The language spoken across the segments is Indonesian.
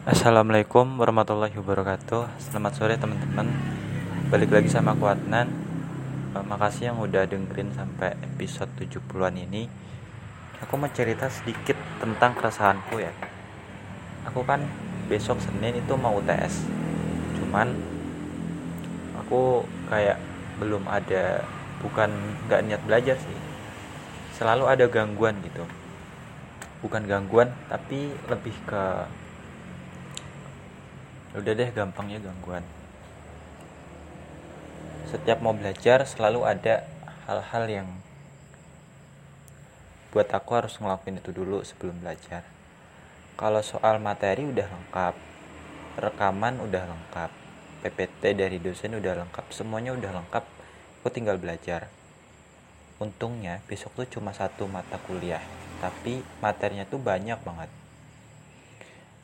Assalamualaikum warahmatullahi wabarakatuh. Selamat sore teman-teman. Balik lagi sama aku Adnan. Uh, Makasih yang udah dengerin sampai episode 70an ini. Aku mau cerita sedikit tentang keresahanku ya. Aku kan besok Senin itu mau UTS Cuman Aku kayak belum ada Bukan gak niat belajar sih. Selalu ada gangguan gitu. Bukan gangguan tapi lebih ke udah deh gampangnya gangguan. Setiap mau belajar selalu ada hal-hal yang buat aku harus ngelakuin itu dulu sebelum belajar. Kalau soal materi udah lengkap rekaman udah lengkap PPT dari dosen udah lengkap semuanya udah lengkap aku tinggal belajar. Untungnya besok tuh cuma satu mata kuliah tapi materinya tuh banyak banget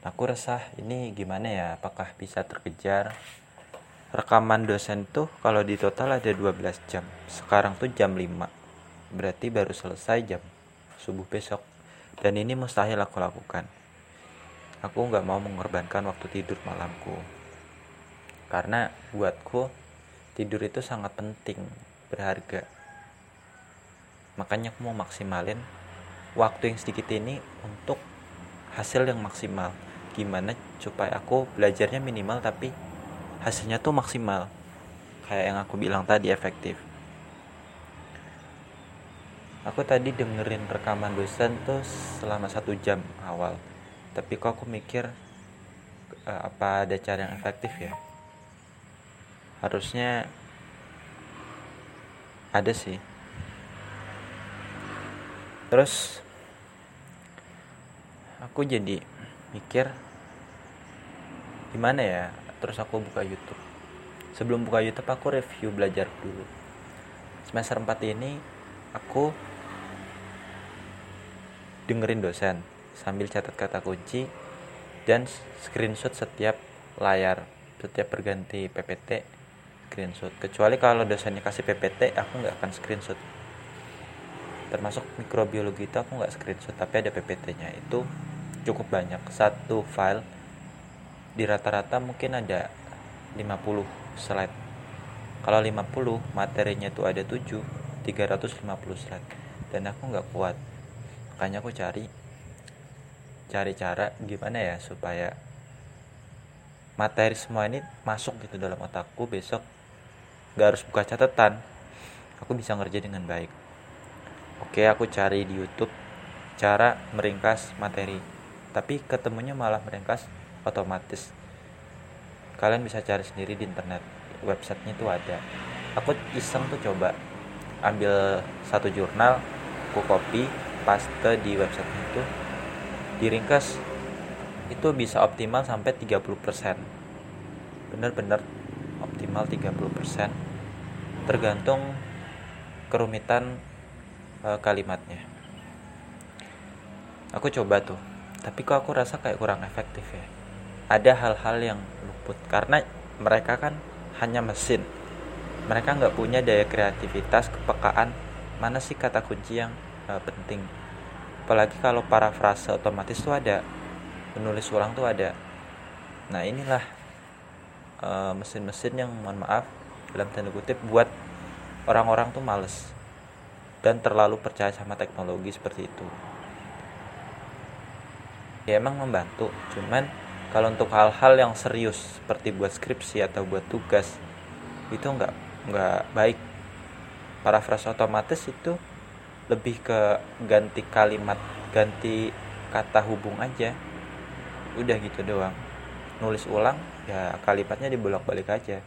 aku resah ini gimana ya? Apakah bisa terkejar? Rekaman dosen tuh kalau di total ada 12 jam. Sekarang tuh jam 5 berarti baru selesai jam subuh besok. Dan ini mustahil aku lakukan. Aku nggak mau mengorbankan waktu tidur malamku. Karena buatku tidur itu sangat penting berharga. Makanya aku mau maksimalin waktu yang sedikit ini untuk hasil yang maksimal gimana supaya aku belajarnya minimal tapi hasilnya tuh maksimal. Kayak yang aku bilang tadi efektif. Aku tadi dengerin rekaman dosen tuh selama satu jam awal. Tapi kok aku mikir uh, apa ada cara yang efektif ya? Harusnya ada sih. Terus aku jadi mikir gimana ya? Terus aku buka YouTube. Sebelum buka YouTube aku review belajar dulu. Semester 4 ini aku dengerin dosen sambil catat kata kunci dan screenshot setiap layar setiap berganti PPT screenshot. Kecuali kalau dosennya kasih PPT aku nggak akan screenshot. Termasuk mikrobiologi itu aku nggak screenshot tapi ada PPT nya itu cukup banyak. Satu file di rata-rata mungkin ada 50 slide. Kalau 50 materinya itu ada 7 350 slide. Dan aku nggak kuat. Makanya aku cari cari cara gimana ya supaya materi semua ini masuk gitu dalam otakku. Besok nggak harus buka catatan. Aku bisa ngerjain dengan baik. Oke aku cari di YouTube cara meringkas materi. Tapi ketemunya malah meringkas otomatis. Kalian bisa cari sendiri di internet websitenya itu ada. Aku iseng tuh coba ambil satu jurnal aku copy paste di website itu diringkas itu bisa optimal sampai 30% bener-bener optimal 30% tergantung kerumitan e, kalimatnya. Aku coba tuh tapi kok aku rasa kayak kurang efektif ya ada hal-hal yang luput. Karena mereka kan hanya mesin. Mereka nggak punya daya kreativitas kepekaan. Mana sih kata kunci yang uh, penting? Apalagi kalau parafrase otomatis tuh ada. Penulis ulang tuh ada. Nah inilah uh, mesin-mesin yang mohon maaf dalam tanda kutip buat orang-orang tuh males. Dan terlalu percaya sama teknologi seperti itu. Ya emang membantu. Cuman kalau untuk hal-hal yang serius seperti buat skripsi atau buat tugas itu nggak nggak baik. Parafrase otomatis itu lebih ke ganti kalimat ganti kata hubung aja. Udah gitu doang. Nulis ulang ya kalimatnya dibolak-balik aja.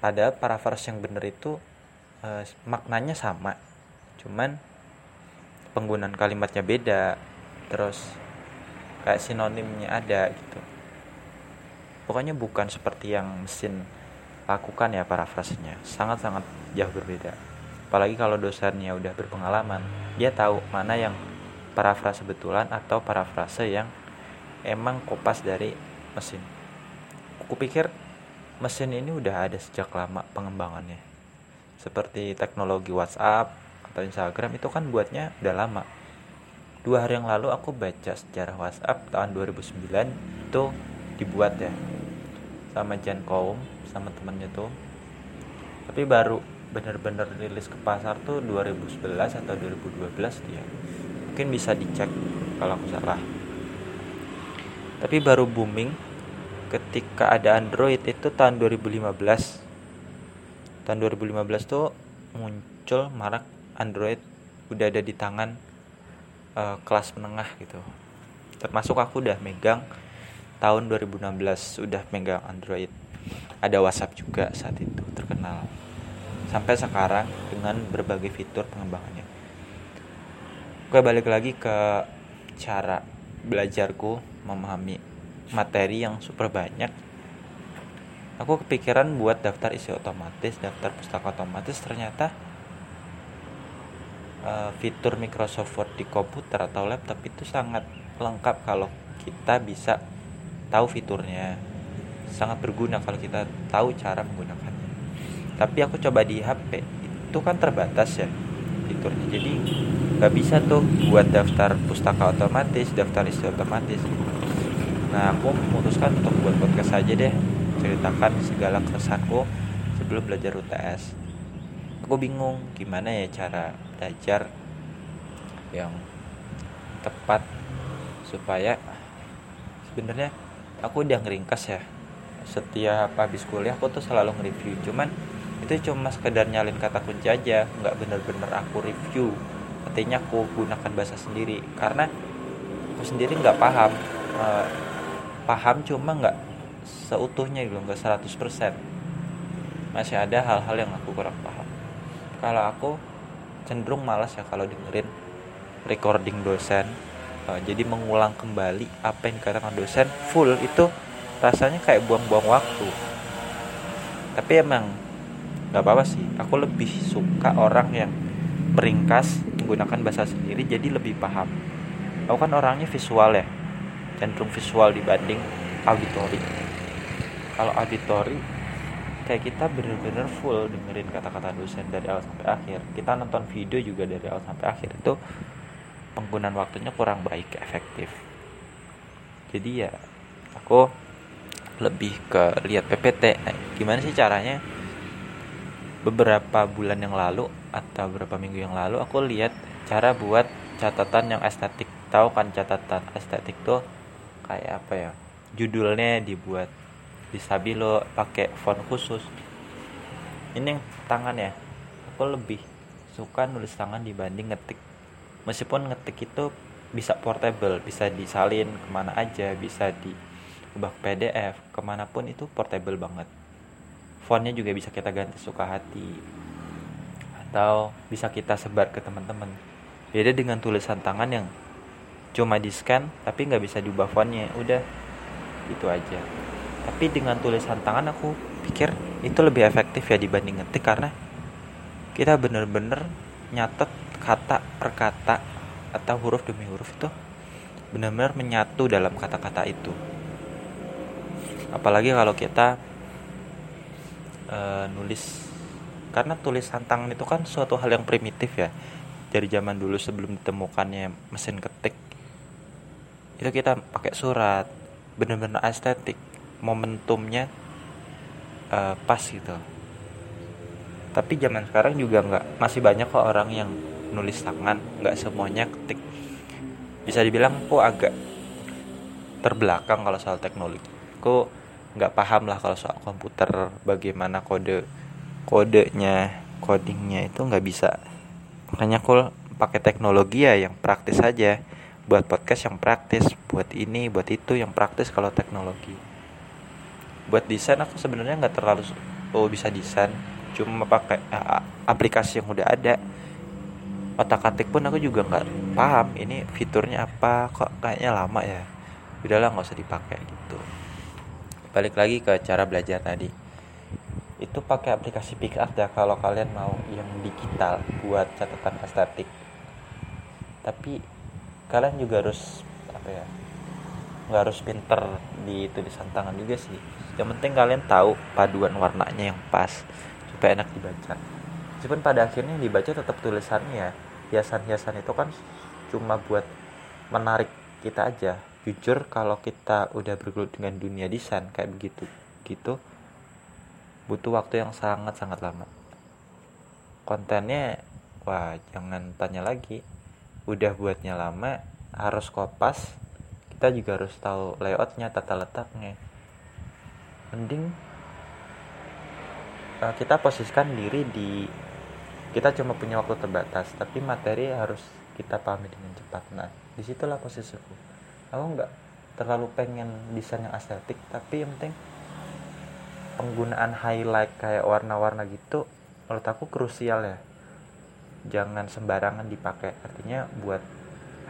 Padahal parafrase yang bener itu eh, maknanya sama. Cuman penggunaan kalimatnya beda. Terus kayak sinonimnya ada gitu. Pokoknya bukan seperti yang mesin lakukan ya parafrasenya. Sangat-sangat jauh berbeda. Apalagi kalau dosennya udah berpengalaman dia tahu mana yang parafrase betulan atau parafrase yang emang kopas dari mesin. Aku pikir mesin ini udah ada sejak lama pengembangannya. Seperti teknologi WhatsApp atau Instagram itu kan buatnya udah lama dua hari yang lalu aku baca sejarah WhatsApp tahun 2009 itu dibuat ya sama Jan Kaum sama temannya tuh. Tapi baru bener-bener rilis ke pasar tuh 2011 atau 2012 dia. Mungkin bisa dicek kalau aku salah. Tapi baru booming ketika ada Android itu tahun 2015 tahun 2015 tuh muncul marak Android udah ada di tangan uh, kelas menengah gitu. Termasuk aku udah megang tahun 2016 udah megang Android. Ada WhatsApp juga saat itu terkenal. Sampai sekarang dengan berbagai fitur pengembangannya. Gue balik lagi ke cara belajarku memahami materi yang super banyak. Aku kepikiran buat daftar isi otomatis daftar pustaka otomatis. Ternyata uh, fitur Microsoft Word di komputer atau laptop itu sangat lengkap kalau kita bisa tahu fiturnya. Sangat berguna kalau kita tahu cara menggunakannya. Tapi aku coba di HP itu kan terbatas ya fiturnya. Jadi nggak bisa tuh buat daftar pustaka otomatis daftar isi otomatis. Nah aku memutuskan untuk buat podcast saja deh ceritakan segala keresahanku sebelum belajar UTS aku bingung gimana ya cara belajar yang tepat supaya sebenarnya aku udah ngeringkas ya. Setiap habis kuliah aku tuh selalu nge-review cuman itu cuma sekedar nyalin kata kunci aja nggak bener-bener aku review. Artinya aku gunakan bahasa sendiri karena aku sendiri nggak paham uh, paham cuma nggak seutuhnya gitu nggak 100% masih ada hal-hal yang aku kurang paham kalau aku cenderung malas ya kalau dengerin recording dosen. Uh, jadi mengulang kembali apa yang dikatakan dosen full itu rasanya kayak buang-buang waktu. Tapi emang nggak apa-apa sih. Aku lebih suka orang yang meringkas menggunakan bahasa sendiri jadi lebih paham. Aku kan orangnya visual ya cenderung visual dibanding auditori. Kalau auditori kayak kita bener-bener full dengerin kata-kata dosen dari awal sampai akhir. Kita nonton video juga dari awal sampai akhir. Itu penggunaan waktunya kurang baik efektif. Jadi ya aku lebih ke lihat PPT nah, gimana sih caranya? Beberapa bulan yang lalu atau beberapa minggu yang lalu aku lihat cara buat catatan yang estetik. Tahu kan catatan estetik tuh kayak apa ya? Judulnya dibuat di Stabilo pakai font khusus. Ini yang tangan ya. Aku lebih suka nulis tangan dibanding ngetik. Meskipun ngetik itu bisa portable bisa disalin ke mana aja bisa diubah PDF ke mana pun itu portable banget. Fontnya juga bisa kita ganti suka hati. Atau bisa kita sebar ke teman-teman. Beda dengan tulisan tangan yang cuma di scan tapi nggak bisa diubah fontnya. Udah itu aja tapi dengan tulisan tangan aku pikir itu lebih efektif ya dibanding ngetik karena kita bener-bener nyatet kata per kata atau huruf demi huruf itu benar-benar menyatu dalam kata-kata itu. Apalagi kalau kita uh, nulis karena tulisan tangan itu kan suatu hal yang primitif ya. Dari zaman dulu sebelum ditemukannya mesin ketik itu kita pakai surat benar-benar estetik momentumnya uh, pas gitu. Tapi zaman sekarang juga nggak masih banyak kok orang yang nulis tangan nggak semuanya ketik. Bisa dibilang kok agak terbelakang kalau soal teknologi. Kok nggak paham lah kalau soal komputer bagaimana kode kodenya codingnya itu nggak bisa. Makanya aku pakai teknologi ya yang praktis saja buat podcast yang praktis buat ini buat itu yang praktis kalau teknologi buat desain aku sebenarnya nggak terlalu oh bisa desain. Cuma pakai aplikasi yang udah ada. Otak atik pun aku juga nggak paham ini fiturnya apa kok kayaknya lama ya. Udahlah nggak usah dipakai gitu. Balik lagi ke cara belajar tadi. Itu pakai aplikasi PickUp ya kalau kalian mau yang digital buat catatan estetik. Tapi kalian juga harus apa ya nggak harus pinter di tulisan tangan juga sih. Yang penting kalian tahu paduan warnanya yang pas supaya enak dibaca. Meskipun pada akhirnya dibaca tetap tulisannya ya. Hiasan-hiasan itu kan cuma buat menarik kita aja. Jujur kalau kita udah bergelut dengan dunia desain kayak begitu gitu butuh waktu yang sangat sangat lama. Kontennya wah jangan tanya lagi. Udah buatnya lama harus kopas kita juga harus tahu layoutnya tata letaknya. Mending uh, kita posisikan diri di kita cuma punya waktu terbatas tapi materi harus kita pahami dengan cepat. Nah di situlah posisiku. Aku nggak terlalu pengen desain yang estetik tapi yang penting penggunaan highlight kayak warna-warna gitu menurut aku krusial ya. Jangan sembarangan dipakai. Artinya buat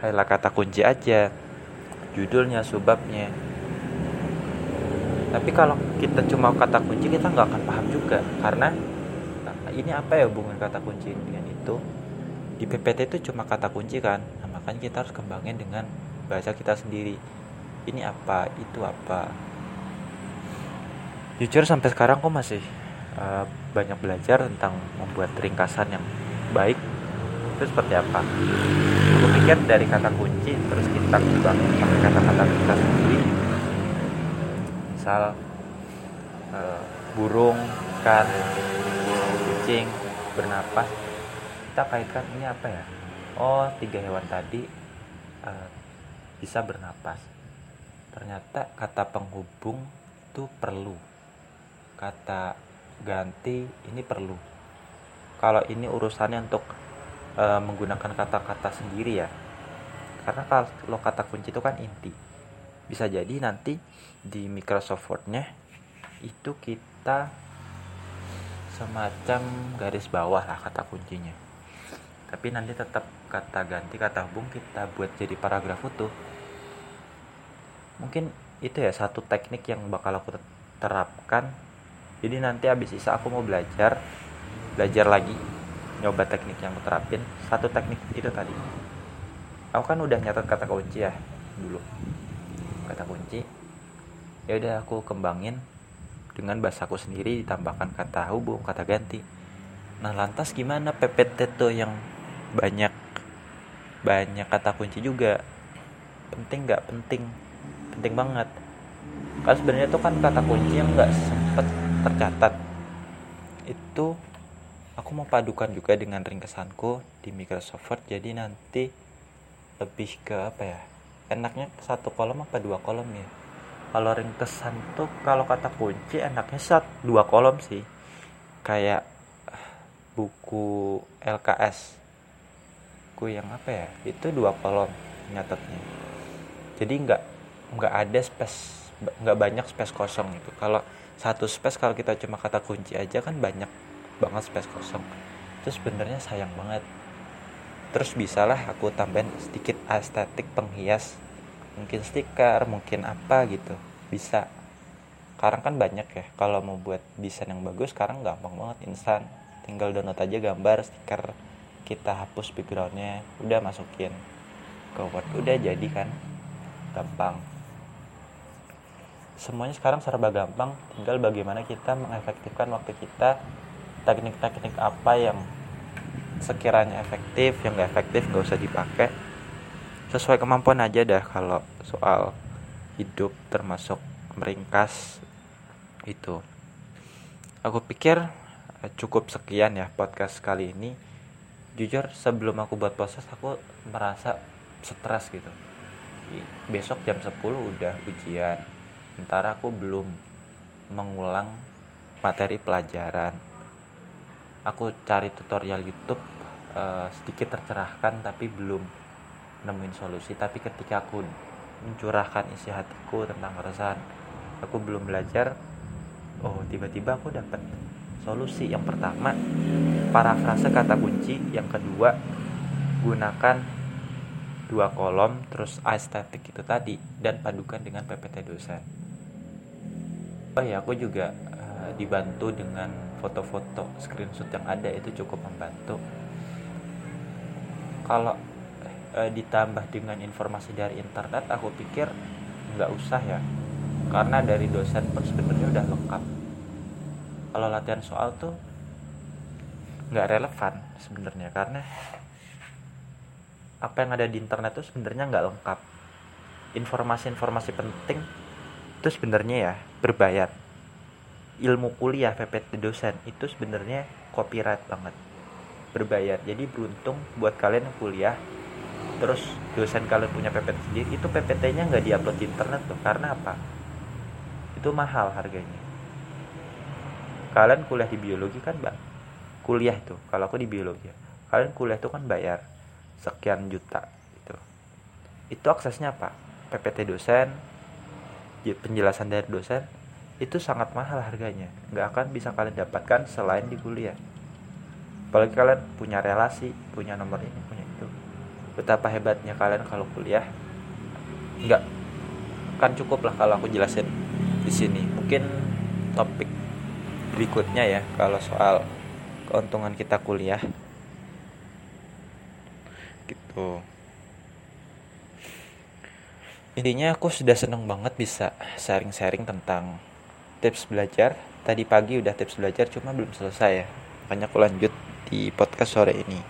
highlight kata kunci aja judulnya subabnya tapi kalau kita cuma kata kunci kita nggak akan paham juga. Karena ini apa ya hubungan kata kunci dengan itu? Di PPT itu cuma kata kunci kan? Nah, makanya kita harus kembangin dengan bahasa kita sendiri. Ini apa? Itu apa? Jujur sampai sekarang kok masih uh, banyak belajar tentang membuat ringkasan yang baik. Itu seperti apa? Aku pikir dari kata kunci terus kita pakai kata-kata kita sendiri. Misal uh, burung kan kucing bernapas kita kaitkan ini apa ya? Oh tiga hewan tadi uh, bisa bernapas. Ternyata kata penghubung itu perlu. Kata ganti ini perlu. Kalau ini urusannya untuk e, menggunakan kata-kata sendiri ya karena kalau kata kunci itu kan inti. Bisa jadi nanti di Microsoft Word-nya itu kita semacam garis bawah lah kata kuncinya. Tapi nanti tetap kata ganti kata hubung kita buat jadi paragraf utuh. Mungkin itu ya satu teknik yang bakal aku terapkan. Jadi nanti habis isa aku mau belajar belajar lagi nyoba teknik yang aku terapin. Satu teknik itu tadi aku kan udah nyatet kata kunci ya dulu. Kata kunci ya udah aku kembangin dengan bahasaku sendiri ditambahkan kata hubung kata ganti. Nah lantas gimana PPT tuh yang banyak banyak kata kunci juga? Penting nggak? Penting. Penting banget. Karena sebenarnya itu kan kata kunci yang nggak sempet tercatat. Itu aku mau padukan juga dengan ringkesanku di Microsoft Word. Jadi nanti lebih ke apa ya enaknya satu kolom apa dua kolom ya. Kalau ringkesan tuh kalau kata kunci enaknya satu dua kolom sih. Kayak buku LKS buku yang apa ya itu dua kolom nyatetnya. Jadi nggak nggak ada space nggak banyak space kosong itu kalau satu space kalau kita cuma kata kunci aja kan banyak banget space kosong. Itu sebenarnya sayang banget terus bisalah aku tambahin sedikit estetik penghias. Mungkin stiker mungkin apa gitu. Bisa. Sekarang kan banyak ya. Kalau mau buat desain yang bagus sekarang gampang banget instan. Tinggal download aja gambar stiker. Kita hapus backgroundnya udah masukin ke Word. Udah jadi kan. Gampang. Semuanya sekarang serba gampang. Tinggal bagaimana kita mengefektifkan waktu kita teknik-teknik apa yang sekiranya efektif yang gak efektif gak usah dipakai. Sesuai kemampuan aja dah kalau soal hidup termasuk meringkas itu. Aku pikir eh, cukup sekian ya podcast kali ini. Jujur sebelum aku buat proses aku merasa stres gitu. Besok jam 10 udah ujian. Sementara aku belum mengulang materi pelajaran aku cari tutorial YouTube uh, sedikit tercerahkan tapi belum nemuin solusi. Tapi ketika aku mencurahkan isi hatiku tentang keresahan aku belum belajar oh tiba-tiba aku dapat solusi. Yang pertama parafrase kata kunci. Yang kedua gunakan dua kolom terus estetik itu tadi dan padukan dengan PPT dosen. Oh ya aku juga uh, dibantu dengan foto-foto screenshot yang ada itu cukup membantu. Kalau uh, ditambah dengan informasi dari internet aku pikir nggak usah ya. Karena dari dosen pun sebenarnya udah lengkap. Kalau latihan soal tuh nggak relevan sebenarnya karena apa yang ada di internet itu sebenarnya nggak lengkap. Informasi-informasi penting itu sebenarnya ya berbayar ilmu kuliah PPT dosen itu sebenarnya copyright banget. Berbayar. Jadi beruntung buat kalian yang kuliah. Terus dosen kalian punya PPT sendiri itu PPT-nya nggak diupload di internet tuh. Karena apa? Itu mahal harganya. Kalian kuliah di biologi kan mbak? Kuliah itu kalau aku di biologi kalian kuliah itu kan bayar sekian juta itu itu aksesnya apa? PPT dosen penjelasan dari dosen itu sangat mahal harganya. Nggak akan bisa kalian dapatkan selain di kuliah. Apalagi kalian punya relasi punya nomor ini punya itu. Betapa hebatnya kalian kalau kuliah. Nggak kan cukup lah kalau aku jelasin di sini. Mungkin topik berikutnya ya kalau soal keuntungan kita kuliah. Gitu. Intinya aku sudah seneng banget bisa sharing-sharing tentang tips belajar. Tadi pagi udah tips belajar cuma belum selesai ya. Makanya aku lanjut di podcast sore ini.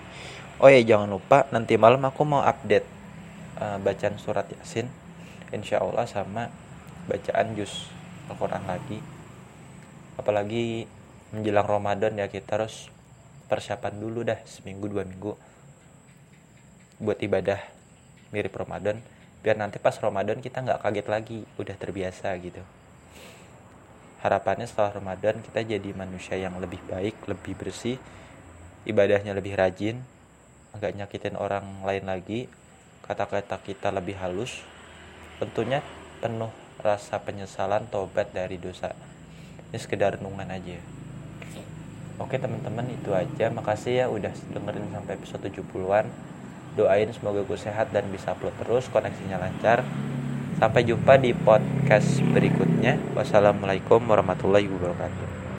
Oh ya jangan lupa nanti malam aku mau update uh, bacaan surat yasin. Insya Allah sama bacaan jus Al-Quran lagi. Apalagi menjelang Ramadan ya kita harus persiapan dulu dah seminggu dua minggu buat ibadah mirip Ramadan. Biar nanti pas Ramadan kita nggak kaget lagi udah terbiasa gitu harapannya setelah Ramadan kita jadi manusia yang lebih baik lebih bersih ibadahnya lebih rajin nggak nyakitin orang lain lagi kata-kata kita lebih halus tentunya penuh rasa penyesalan tobat dari dosa. Ini sekedar renungan aja. Oke teman-teman itu aja. Makasih ya udah dengerin sampai episode 70-an doain semoga gue sehat dan bisa upload terus koneksinya lancar sampai jumpa di podcast berikutnya. Wassalamualaikum warahmatullahi wabarakatuh